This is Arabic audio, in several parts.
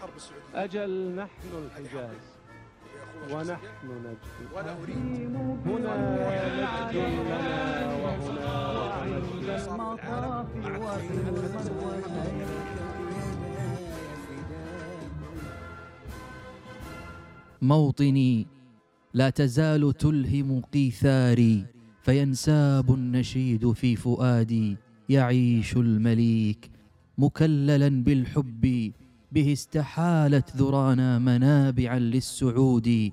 حرب السعودية أجل نحن الحجاز. ونحن نجد ولا أريد هنا مجد لنا وهنا صار في العالم مع موطني لا تزال تلهم قيثاري فينساب النشيد في فؤادي يعيش المليك مكللا بالحب به استحالت ذرانا منابعا للسعود.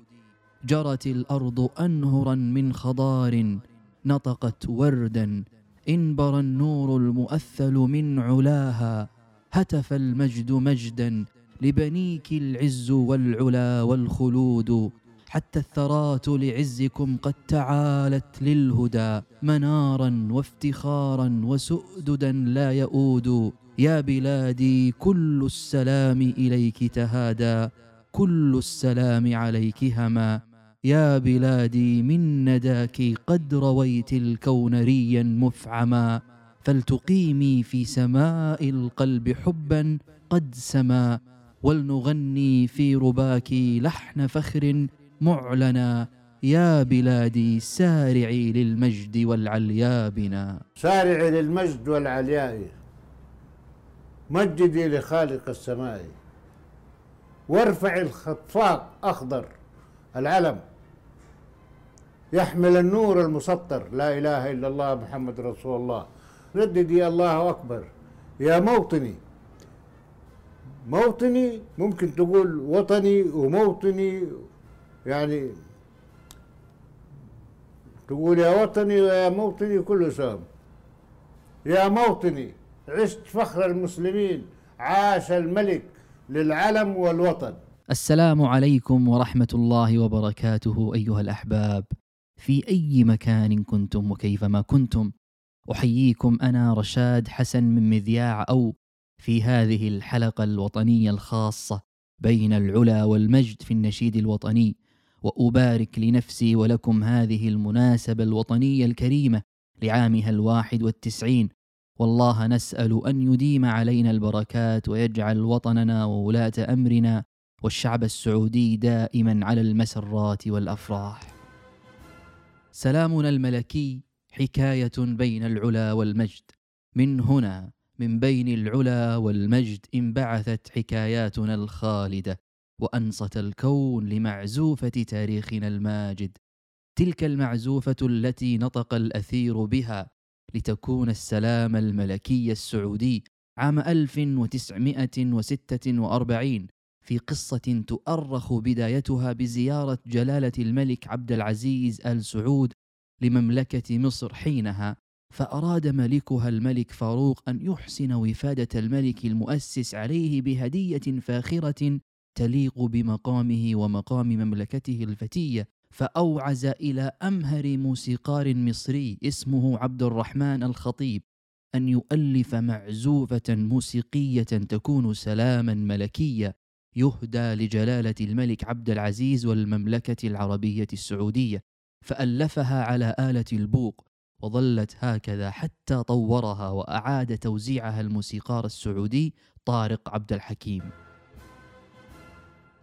جرت الأرض أنهرا من خضار نطقت وردا انبر النور المؤثل من علاها هتف المجد مجدا لبنيك العز والعلا والخلود. حتى الثرات لعزكم قد تعالت للهدى منارا وافتخارا وسؤددا لا يؤود. يا بلادي كل السلام إليك تهادى كل السلام عليك هما. يا بلادي من نداك قد رويت الكون ريا مفعما. فلتقيمي في سماء القلب حبا قد سما. ولنغني في رباك لحن فخر معلنا. يا بلادي سارعي للمجد والعليا بنا. سارعي للمجد والعلياء مجدي لخالق السماء. وارفع الخفاق أخضر. العلم يحمل النور المسطر. لا إله إلا الله محمد رسول الله. رددي الله أكبر. يا موطني. موطني ممكن تقول وطني وموطني يعني تقول يا وطني ويا موطني كله سام يا موطني. عشت فخر المسلمين عاش الملك للعلم والوطن. السلام عليكم ورحمة الله وبركاته أيها الأحباب. في أي مكان كنتم وكيفما كنتم؟ أحييكم أنا رشاد حسن من مذياع أو في هذه الحلقة الوطنية الخاصة بين العلا والمجد في النشيد الوطني وأبارك لنفسي ولكم هذه المناسبة الوطنية الكريمة لعامها الواحد والتسعين والله نسأل أن يديم علينا البركات ويجعل وطننا وولاة أمرنا والشعب السعودي دائما على المسرات والأفراح. سلامنا الملكي حكاية بين العلا والمجد. من هنا من بين العلا والمجد انبعثت حكاياتنا الخالدة وأنصت الكون لمعزوفة تاريخنا الماجد. تلك المعزوفة التي نطق الأثير بها لتكون السلام الملكي السعودي عام 1946 في قصة تؤرخ بدايتها بزيارة جلالة الملك عبد العزيز آل سعود لمملكة مصر حينها فأراد ملكها الملك فاروق أن يحسن وفادة الملك المؤسس عليه بهدية فاخرة تليق بمقامه ومقام مملكته الفتية فأوعز إلى أمهر موسيقار مصري اسمه عبد الرحمن الخطيب أن يؤلف معزوفة موسيقية تكون سلاما ملكيا يهدى لجلالة الملك عبد العزيز والمملكة العربية السعودية فألفها على آلة البوق وظلت هكذا حتى طورها وأعاد توزيعها الموسيقار السعودي طارق عبد الحكيم.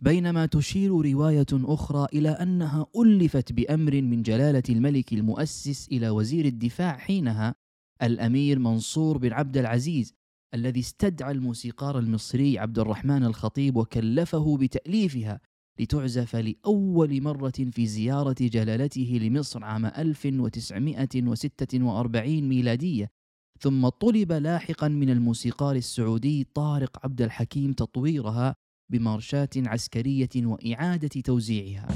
بينما تشير رواية أخرى إلى أنها ألفت بأمر من جلالة الملك المؤسس إلى وزير الدفاع حينها الأمير منصور بن عبد العزيز الذي استدعى الموسيقار المصري عبد الرحمن الخطيب وكلفه بتأليفها لتعزف لأول مرة في زيارة جلالته لمصر عام 1946 ميلادية ثم طلب لاحقا من الموسيقار السعودي طارق عبد الحكيم تطويرها بمارشات عسكرية وإعادة توزيعها.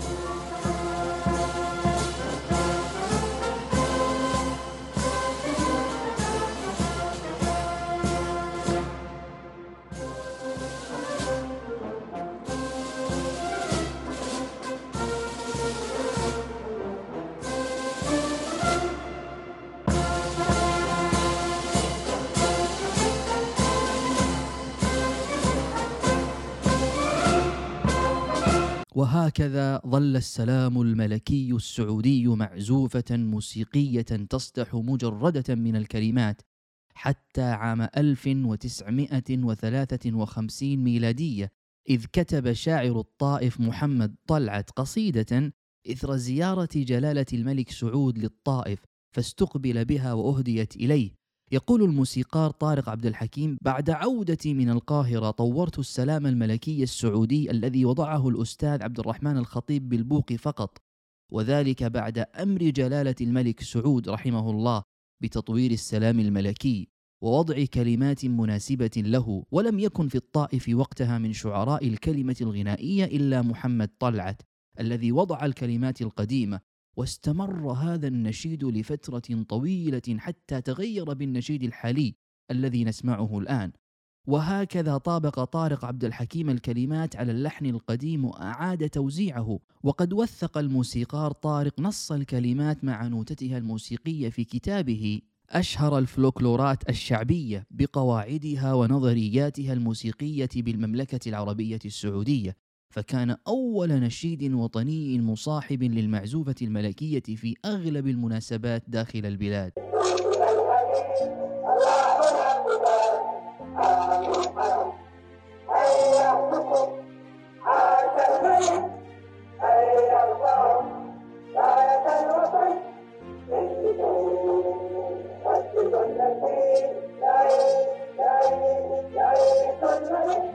وهكذا ظل السلام الملكي السعودي معزوفة موسيقية تصدح مجردة من الكلمات حتى عام 1953 ميلادية إذ كتب شاعر الطائف محمد طلعت قصيدة إثر زيارة جلالة الملك سعود للطائف فاستقبل بها وأهديت إليه. يقول الموسيقار طارق عبد الحكيم بعد عودتي من القاهرة طورت السلام الملكي السعودي الذي وضعه الأستاذ عبد الرحمن الخطيب بالبوق فقط وذلك بعد أمر جلالة الملك سعود رحمه الله بتطوير السلام الملكي ووضع كلمات مناسبة له ولم يكن في الطائف وقتها من شعراء الكلمة الغنائية إلا محمد طلعت الذي وضع الكلمات القديمة واستمر هذا النشيد لفترة طويلة حتى تغير بالنشيد الحالي الذي نسمعه الآن. وهكذا طابق طارق عبد الحكيم الكلمات على اللحن القديم وأعاد توزيعه وقد وثق الموسيقار طارق نص الكلمات مع نوتتها الموسيقية في كتابه أشهر الفلوكلورات الشعبية بقواعدها ونظرياتها الموسيقية بالمملكة العربية السعودية. فكان أول نشيد وطني مصاحب للمعزوفة الملكية في أغلب المناسبات داخل البلاد.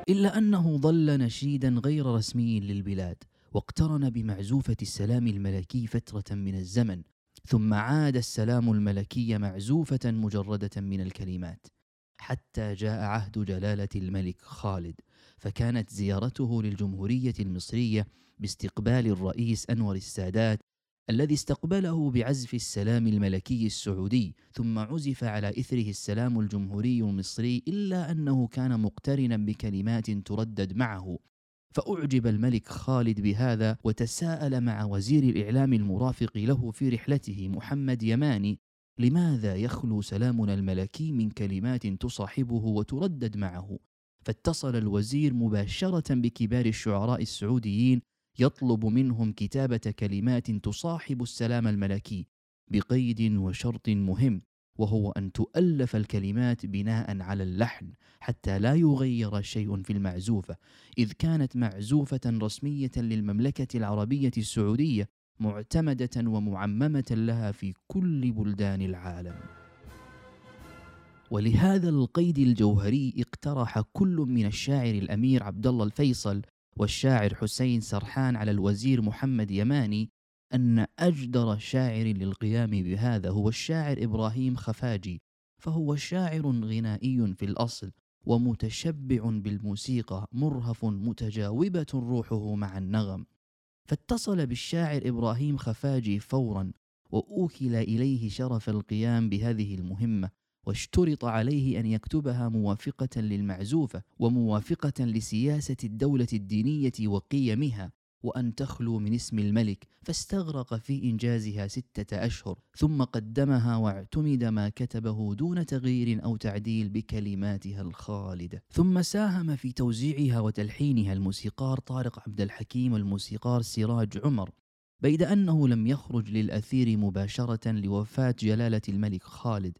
إلا أنه ظل نشيدا غير رسمي للبلاد واقترن بمعزوفة السلام الملكي فترة من الزمن ثم عاد السلام الملكي معزوفة مجردة من الكلمات حتى جاء عهد جلالة الملك خالد فكانت زيارته للجمهورية المصرية باستقبال الرئيس أنور السادات الذي استقبله بعزف السلام الملكي السعودي ثم عزف على إثره السلام الجمهوري المصري إلا أنه كان مقترنا بكلمات تردد معه. فأعجب الملك خالد بهذا وتساءل مع وزير الإعلام المرافق له في رحلته محمد يماني لماذا يخلو سلامنا الملكي من كلمات تصاحبه وتردد معه؟ فاتصل الوزير مباشرة بكبار الشعراء السعوديين يطلب منهم كتابة كلمات تصاحب السلام الملكي بقيد وشرط مهم وهو أن تؤلف الكلمات بناء على اللحن حتى لا يغير شيء في المعزوفة. إذ كانت معزوفة رسمية للمملكة العربية السعودية معتمدة ومعممة لها في كل بلدان العالم. ولهذا القيد الجوهري اقترح كل من الشاعر الأمير عبد الله الفيصل والشاعر حسين سرحان على الوزير محمد يماني أن أجدر شاعر للقيام بهذا هو الشاعر إبراهيم خفاجي فهو شاعر غنائي في الأصل ومتشبع بالموسيقى مرهف متجاوبة روحه مع النغم. فاتصل بالشاعر إبراهيم خفاجي فورا وأوكل إليه شرف القيام بهذه المهمة. واشترط عليه أن يكتبها موافقة للمعزوفة وموافقة لسياسة الدولة الدينية وقيمها وأن تخلو من اسم الملك فاستغرق في إنجازها ستة أشهر ثم قدمها واعتمد ما كتبه دون تغيير أو تعديل بكلماتها الخالدة. ثم ساهم في توزيعها وتلحينها الموسيقار طارق عبد الحكيم والموسيقار سراج عمر بيد أنه لم يخرج للأثير مباشرة لوفاة جلالة الملك خالد.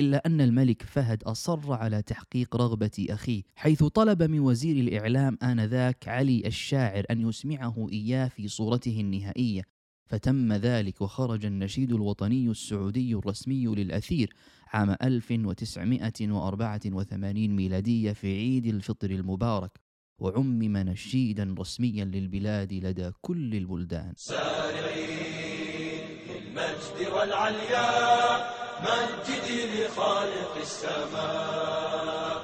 إلا أن الملك فهد أصر على تحقيق رغبة أخيه حيث طلب من وزير الإعلام آنذاك علي الشاعر أن يسمعه إياه في صورته النهائية. فتم ذلك وخرج النشيد الوطني السعودي الرسمي للأثير عام 1984 ميلادية في عيد الفطر المبارك وعمم نشيدا رسميا للبلاد لدى كل البلدان. سارعين المجد والعليا مجدي لخالق السماء.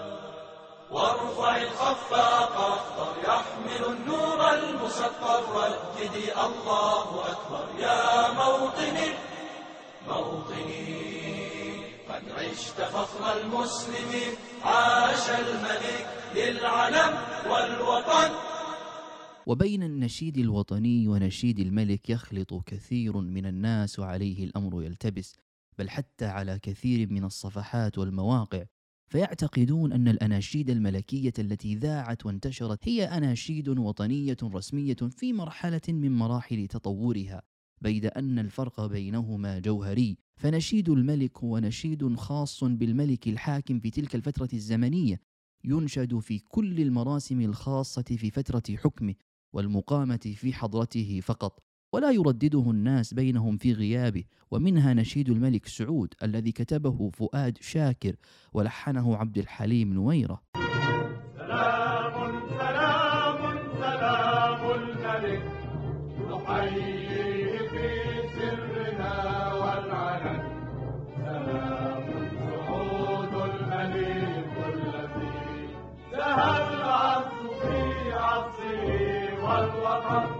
وارفع الخفاق أخضر يحمل النور المسطر. رددي الله أكبر يا موطني موطني. قد عشت فخر المسلمين عاش الملك للعلم والوطن. وبين النشيد الوطني ونشيد الملك يخلط كثير من الناس وعليه الأمر يلتبس. بل حتى على كثير من الصفحات والمواقع فيعتقدون أن الأناشيد الملكية التي ذاعت وانتشرت هي أناشيد وطنية رسمية في مرحلة من مراحل تطورها بيد أن الفرق بينهما جوهري. فنشيد الملك هو نشيد خاص بالملك الحاكم في تلك الفترة الزمنية ينشد في كل المراسم الخاصة في فترة حكمه والمقامة في حضرته فقط. ولا يردده الناس بينهم في غيابه ومنها نشيد الملك سعود الذي كتبه فؤاد شاكر ولحنه عبد الحليم نويرة. سلام سلام سلام الملك. نحييه في سرنا والعلن. سلام سعود الملك الذي زهى العبد في عصره والوطن.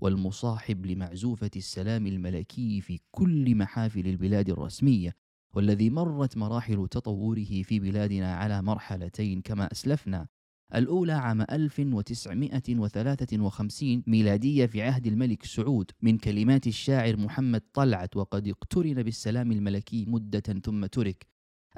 والمصاحب لمعزوفة السلام الملكي في كل محافل البلاد الرسمية والذي مرت مراحل تطوره في بلادنا على مرحلتين كما أسلفنا. الأولى عام 1953 ميلادية في عهد الملك سعود من كلمات الشاعر محمد طلعت وقد اقترن بالسلام الملكي مدة ثم ترك.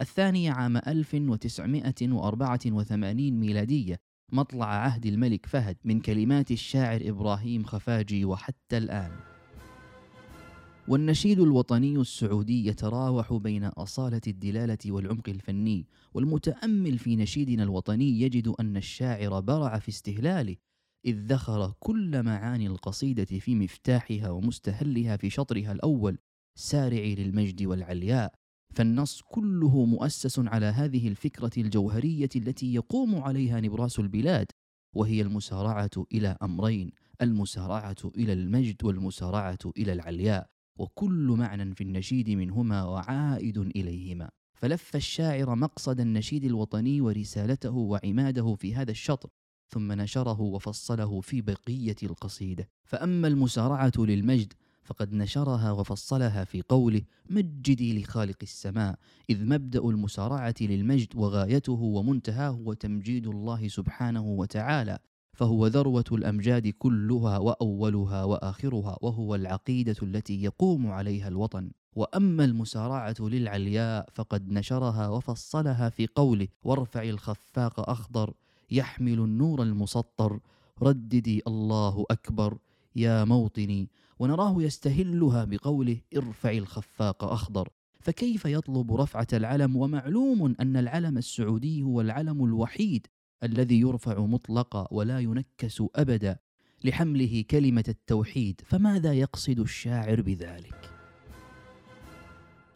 الثانية عام 1984 ميلادية مطلع عهد الملك فهد من كلمات الشاعر إبراهيم خفاجي وحتى الآن. والنشيد الوطني السعودي يتراوح بين أصالة الدلالة والعمق الفني والمتأمل في نشيدنا الوطني يجد أن الشاعر برع في استهلاله إذ ذخر كل معاني القصيدة في مفتاحها ومستهلها في شطرها الأول سارعي للمجد والعلياء. فالنص كله مؤسس على هذه الفكرة الجوهرية التي يقوم عليها نبراس البلاد وهي المسارعة إلى أمرين المسارعة إلى المجد والمسارعة إلى العلياء وكل معنى في النشيد منهما وعائد إليهما. فلف الشاعر مقصد النشيد الوطني ورسالته وعماده في هذا الشطر ثم نشره وفصله في بقية القصيدة. فأما المسارعة للمجد فقد نشرها وفصلها في قوله مجدي لخالق السماء إذ مبدأ المسارعة للمجد وغايته ومنتهاه هو تمجيد الله سبحانه وتعالى فهو ذروة الأمجاد كلها وأولها وآخرها وهو العقيدة التي يقوم عليها الوطن. وأما المسارعة للعلياء فقد نشرها وفصلها في قوله وارفع الخفاق أخضر يحمل النور المسطر رددي الله أكبر يا موطني ونراه يستهلها بقوله ارفع الخفاق أخضر. فكيف يطلب رفعة العلم؟ ومعلوم أن العلم السعودي هو العلم الوحيد الذي يرفع مطلقا ولا ينكس أبدا لحمله كلمة التوحيد. فماذا يقصد الشاعر بذلك؟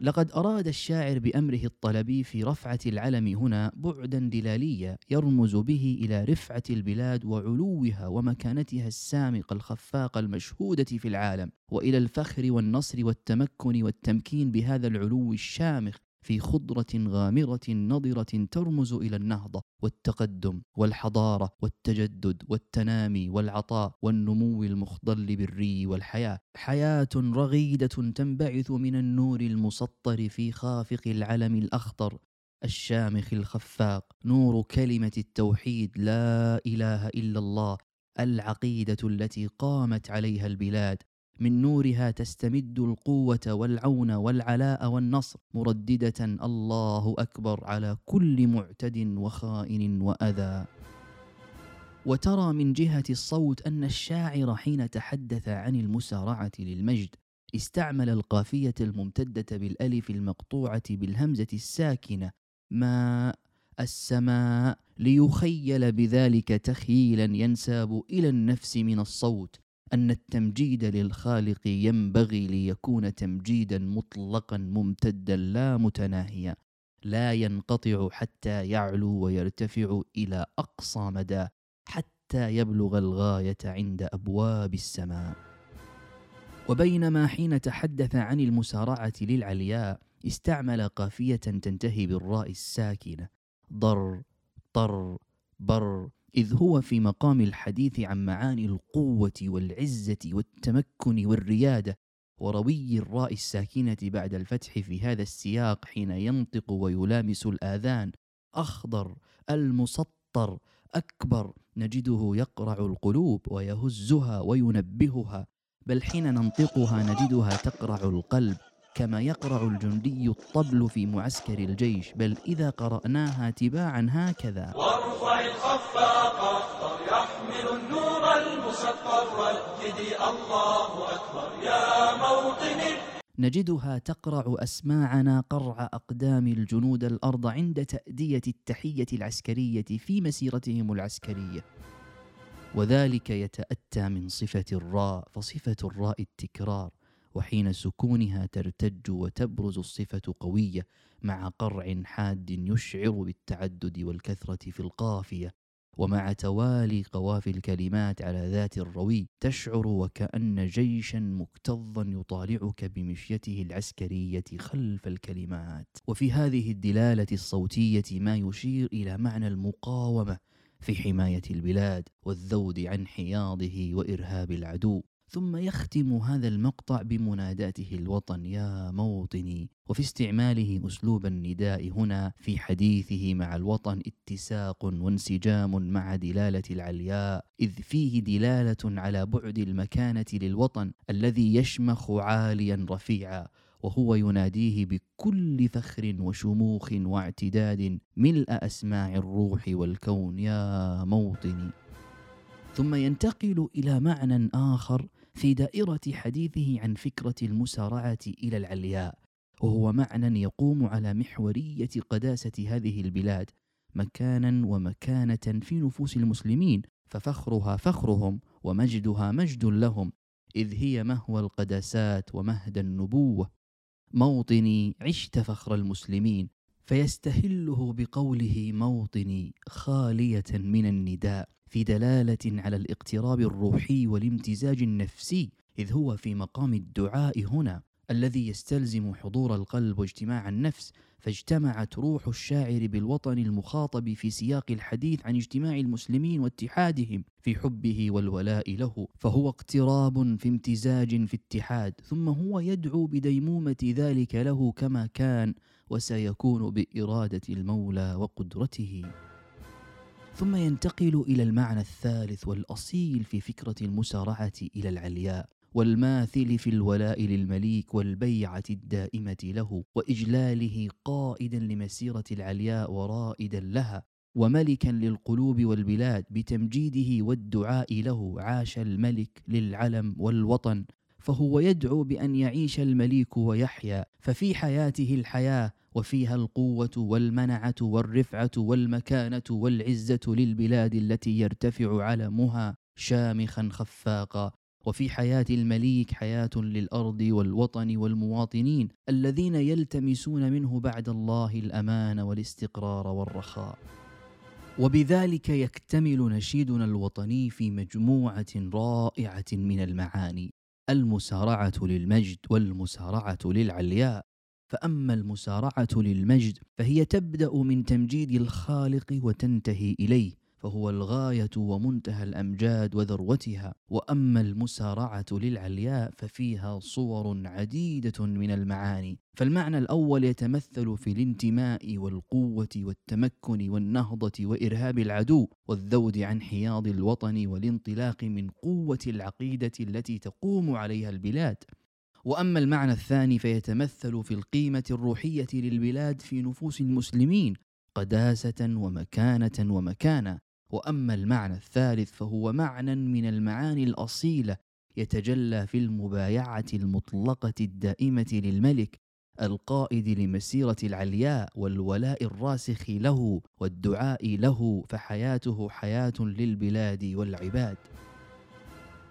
لقد أراد الشاعر بأمره الطلبي في رفعة العلم هنا بعدا دلاليا يرمز به إلى رفعة البلاد وعلوها ومكانتها السامقة الخفاقة المشهودة في العالم وإلى الفخر والنصر والتمكن والتمكين بهذا العلو الشامخ في خضرة غامرة نضرة ترمز إلى النهضة والتقدم والحضارة والتجدد والتنامي والعطاء والنمو المخضل بالري والحياة. حياة رغيدة تنبعث من النور المسطر في خافق العلم الأخضر الشامخ الخفاق. نور كلمة التوحيد لا إله إلا الله العقيدة التي قامت عليها البلاد. من نورها تستمد القوة والعون والعلاء والنصر مرددة الله أكبر على كل معتد وخائن وأذى. وترى من جهة الصوت أن الشاعر حين تحدث عن المسارعة للمجد استعمل القافية الممتدة بالألف المقطوعة بالهمزة الساكنة ماء السماء ليخيل بذلك تخييلا ينساب إلى النفس من الصوت أن التمجيد للخالق ينبغي ليكون تمجيدا مطلقا ممتدا لا متناهيا لا ينقطع حتى يعلو ويرتفع إلى أقصى مدى حتى يبلغ الغاية عند أبواب السماء. وبينما حين تحدث عن المسارعة للعلياء استعمل قافية تنتهي بالراء الساكنة. ضر طر بر إذ هو في مقام الحديث عن معاني القوة والعزة والتمكن والريادة وروي الراء الساكنة بعد الفتح في هذا السياق حين ينطق ويلامس الآذان أخضر المسطر أكبر نجده يقرع القلوب ويهزها وينبهها بل حين ننطقها نجدها تقرع القلب كما يقرع الجندي الطبل في معسكر الجيش بل إذا قرأناها تباعا هكذا. وارفع يحمل النور المسطر. الله أكبر. يا نجدها تقرع أسماعنا قرع أقدام الجنود الأرض عند تأدية التحية العسكرية في مسيرتهم العسكرية. وذلك يتأتى من صفة الراء فصفة الراء التكرار وحين سكونها ترتج وتبرز الصفة قوية مع قرع حاد يشعر بالتعدد والكثرة في القافية. ومع توالي قوافي الكلمات على ذات الروي تشعر وكأن جيشا مكتظا يطالعك بمشيته العسكرية خلف الكلمات. وفي هذه الدلالة الصوتية ما يشير إلى معنى المقاومة في حماية البلاد والذود عن حياضه وإرهاب العدو. ثم يختم هذا المقطع بمناداته الوطن يا موطني وفي استعماله أسلوب النداء هنا في حديثه مع الوطن اتساق وانسجام مع دلالة العلياء إذ فيه دلالة على بعد المكانة للوطن الذي يشمخ عاليا رفيعا وهو يناديه بكل فخر وشموخ واعتداد ملء أسماع الروح والكون يا موطني ثم ينتقل إلى معنى آخر في دائرة حديثه عن فكرة المسارعة إلى العلياء وهو معنى يقوم على محورية قداسة هذه البلاد مكانا ومكانة في نفوس المسلمين ففخرها فخرهم ومجدها مجد لهم إذ هي مهوى القداسات ومهد النبوة. موطني عشت فخر المسلمين فيستهله بقوله موطني خالية من النداء. في دلالة على الاقتراب الروحي والامتزاج النفسي إذ هو في مقام الدعاء هنا الذي يستلزم حضور القلب واجتماع النفس فاجتمعت روح الشاعر بالوطن المخاطب في سياق الحديث عن اجتماع المسلمين واتحادهم في حبه والولاء له فهو اقتراب في امتزاج في اتحاد ثم هو يدعو بديمومة ذلك له كما كان وسيكون بإرادة المولى وقدرته. ثم ينتقل إلى المعنى الثالث والأصيل في فكرة المسارعة إلى العلياء والماثل في الولاء للمليك والبيعة الدائمة له وإجلاله قائدا لمسيرة العلياء ورائدا لها وملكا للقلوب والبلاد بتمجيده والدعاء له عاش الملك للعلم والوطن. فهو يدعو بأن يعيش المليك ويحيا ففي حياته الحياة وفيها القوة والمنعة والرفعة والمكانة والعزة للبلاد التي يرتفع علمها شامخا خفاقا. وفي حياة المليك حياة للأرض والوطن والمواطنين الذين يلتمسون منه بعد الله الأمان والاستقرار والرخاء. وبذلك يكتمل نشيدنا الوطني في مجموعة رائعة من المعاني. المسارعة للمجد والمسارعة للعلياء. فأما المسارعة للمجد فهي تبدأ من تمجيد الخالق وتنتهي إليه. فهو الغاية ومنتهى الأمجاد وذروتها. وأما المسارعة للعلياء ففيها صور عديدة من المعاني. فالمعنى الأول يتمثل في الانتماء والقوة والتمكن والنهضة وإرهاب العدو والذود عن حياض الوطن والانطلاق من قوة العقيدة التي تقوم عليها البلاد. وأما المعنى الثاني فيتمثل في القيمة الروحية للبلاد في نفوس المسلمين قداسة ومكانة ومكانه وأما المعنى الثالث فهو معنى من المعاني الأصيلة يتجلى في المبايعة المطلقة الدائمة للملك القائد لمسيرة العلياء والولاء الراسخ له والدعاء له فحياته حياة للبلاد والعباد.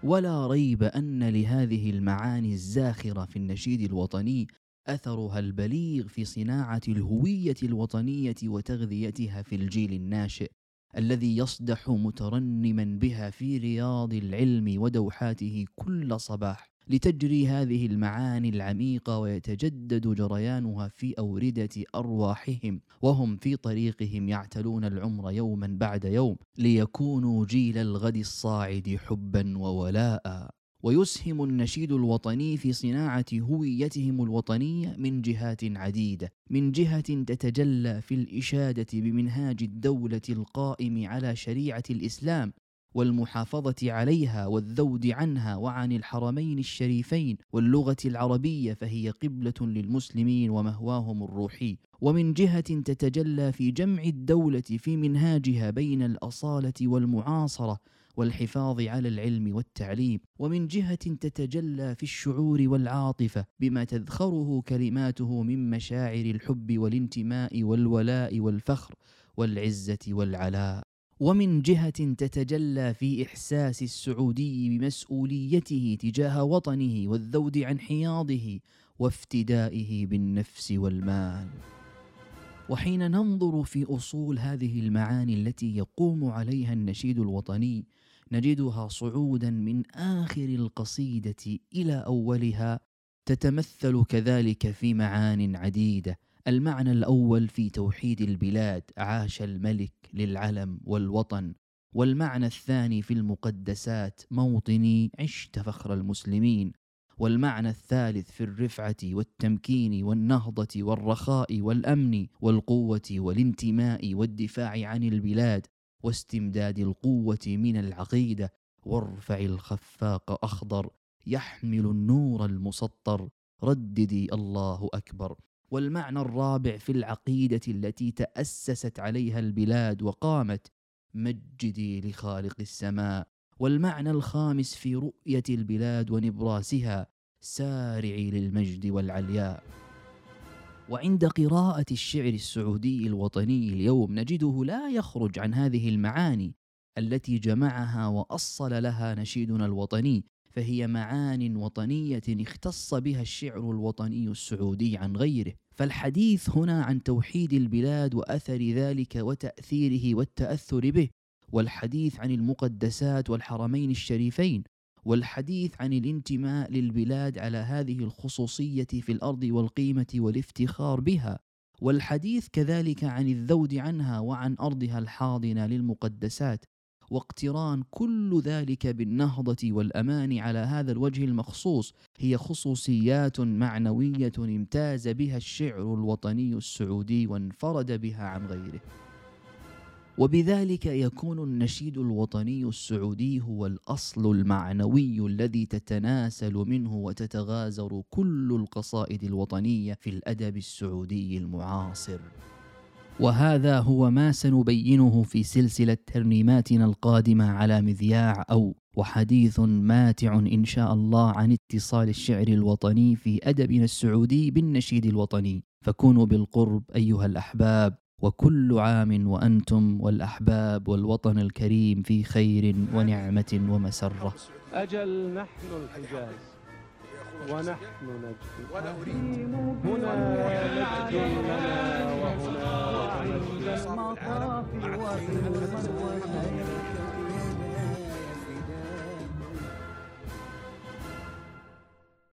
ولا ريب أن لهذه المعاني الزاخرة في النشيد الوطني أثرها البليغ في صناعة الهوية الوطنية وتغذيتها في الجيل الناشئ. الذي يصدح مترنما بها في رياض العلم ودوحاته كل صباح لتجري هذه المعاني العميقة ويتجدد جريانها في أوردة أرواحهم وهم في طريقهم يعتلون العمر يوما بعد يوم ليكونوا جيل الغد الصاعد حبا وولاء. ويسهم النشيد الوطني في صناعة هويتهم الوطنيه من جهات عديدة من جهة تتجلى في الإشادة بمنهاج الدولة القائم على شريعة الإسلام والمحافظة عليها والذود عنها وعن الحرمين الشريفين واللغة العربية فهي قبلة للمسلمين ومهواهم الروحي. ومن جهة تتجلى في جمع الدولة في منهاجها بين الأصالة والمعاصرة والحفاظ على العلم والتعليم ومن جهة تتجلى في الشعور والعاطفة بما تذخره كلماته من مشاعر الحب والانتماء والولاء والفخر والعزة والعلاء. ومن جهة تتجلى في إحساس السعودي بمسؤوليته تجاه وطنه والذود عن حياضه وافتدائه بالنفس والمال. وحين ننظر في أصول هذه المعاني التي يقوم عليها النشيد الوطني نجدها صعودا من آخر القصيدة إلى أولها تتمثل كذلك في معان عديدة. المعنى الأول في توحيد البلاد عاش الملك للعلم والوطن. والمعنى الثاني في المقدسات موطني عشت فخر المسلمين. والمعنى الثالث في الرفعة والتمكين والنهضة والرخاء والأمن والقوة والانتماء والدفاع عن البلاد. واستمداد القوة من العقيدة وارفع الخفاق أخضر يحمل النور المسطر. رددي الله أكبر. والمعنى الرابع في العقيدة التي تأسست عليها البلاد وقامت مجدي لخالق السماء. والمعنى الخامس في رؤية البلاد ونبراسها سارعي للمجد والعلياء. وعند قراءة الشعر السعودي الوطني اليوم نجده لا يخرج عن هذه المعاني التي جمعها وأصل لها نشيدنا الوطني فهي معان وطنية اختص بها الشعر الوطني السعودي عن غيره. فالحديث هنا عن توحيد البلاد وأثر ذلك وتأثيره والتأثر به والحديث عن المقدسات والحرمين الشريفين والحديث عن الانتماء للبلاد على هذه الخصوصية في الأرض والقيمة والافتخار بها. والحديث كذلك عن الذود عنها وعن أرضها الحاضنة للمقدسات. واقتران كل ذلك بالنهضة والأمان على هذا الوجه المخصوص. هي خصوصيات معنوية امتاز بها الشعر الوطني السعودي وانفرد بها عن غيره. وبذلك يكون النشيد الوطني السعودي هو الأصل المعنوي الذي تتناسل منه وتتغازر كل القصائد الوطنية في الأدب السعودي المعاصر. وهذا هو ما سنبينه في سلسلة ترنيماتنا القادمة على مذياع أو وحديث ماتع إن شاء الله عن اتصال الشعر الوطني في أدبنا السعودي بالنشيد الوطني. فكونوا بالقرب أيها الأحباب. وكل عام وأنتم والأحباب والوطن الكريم في خير ونعمة ومسرة. أجل نحن الحجاز ونحن نجد هنا مجد لنا وهنا العالم وهنا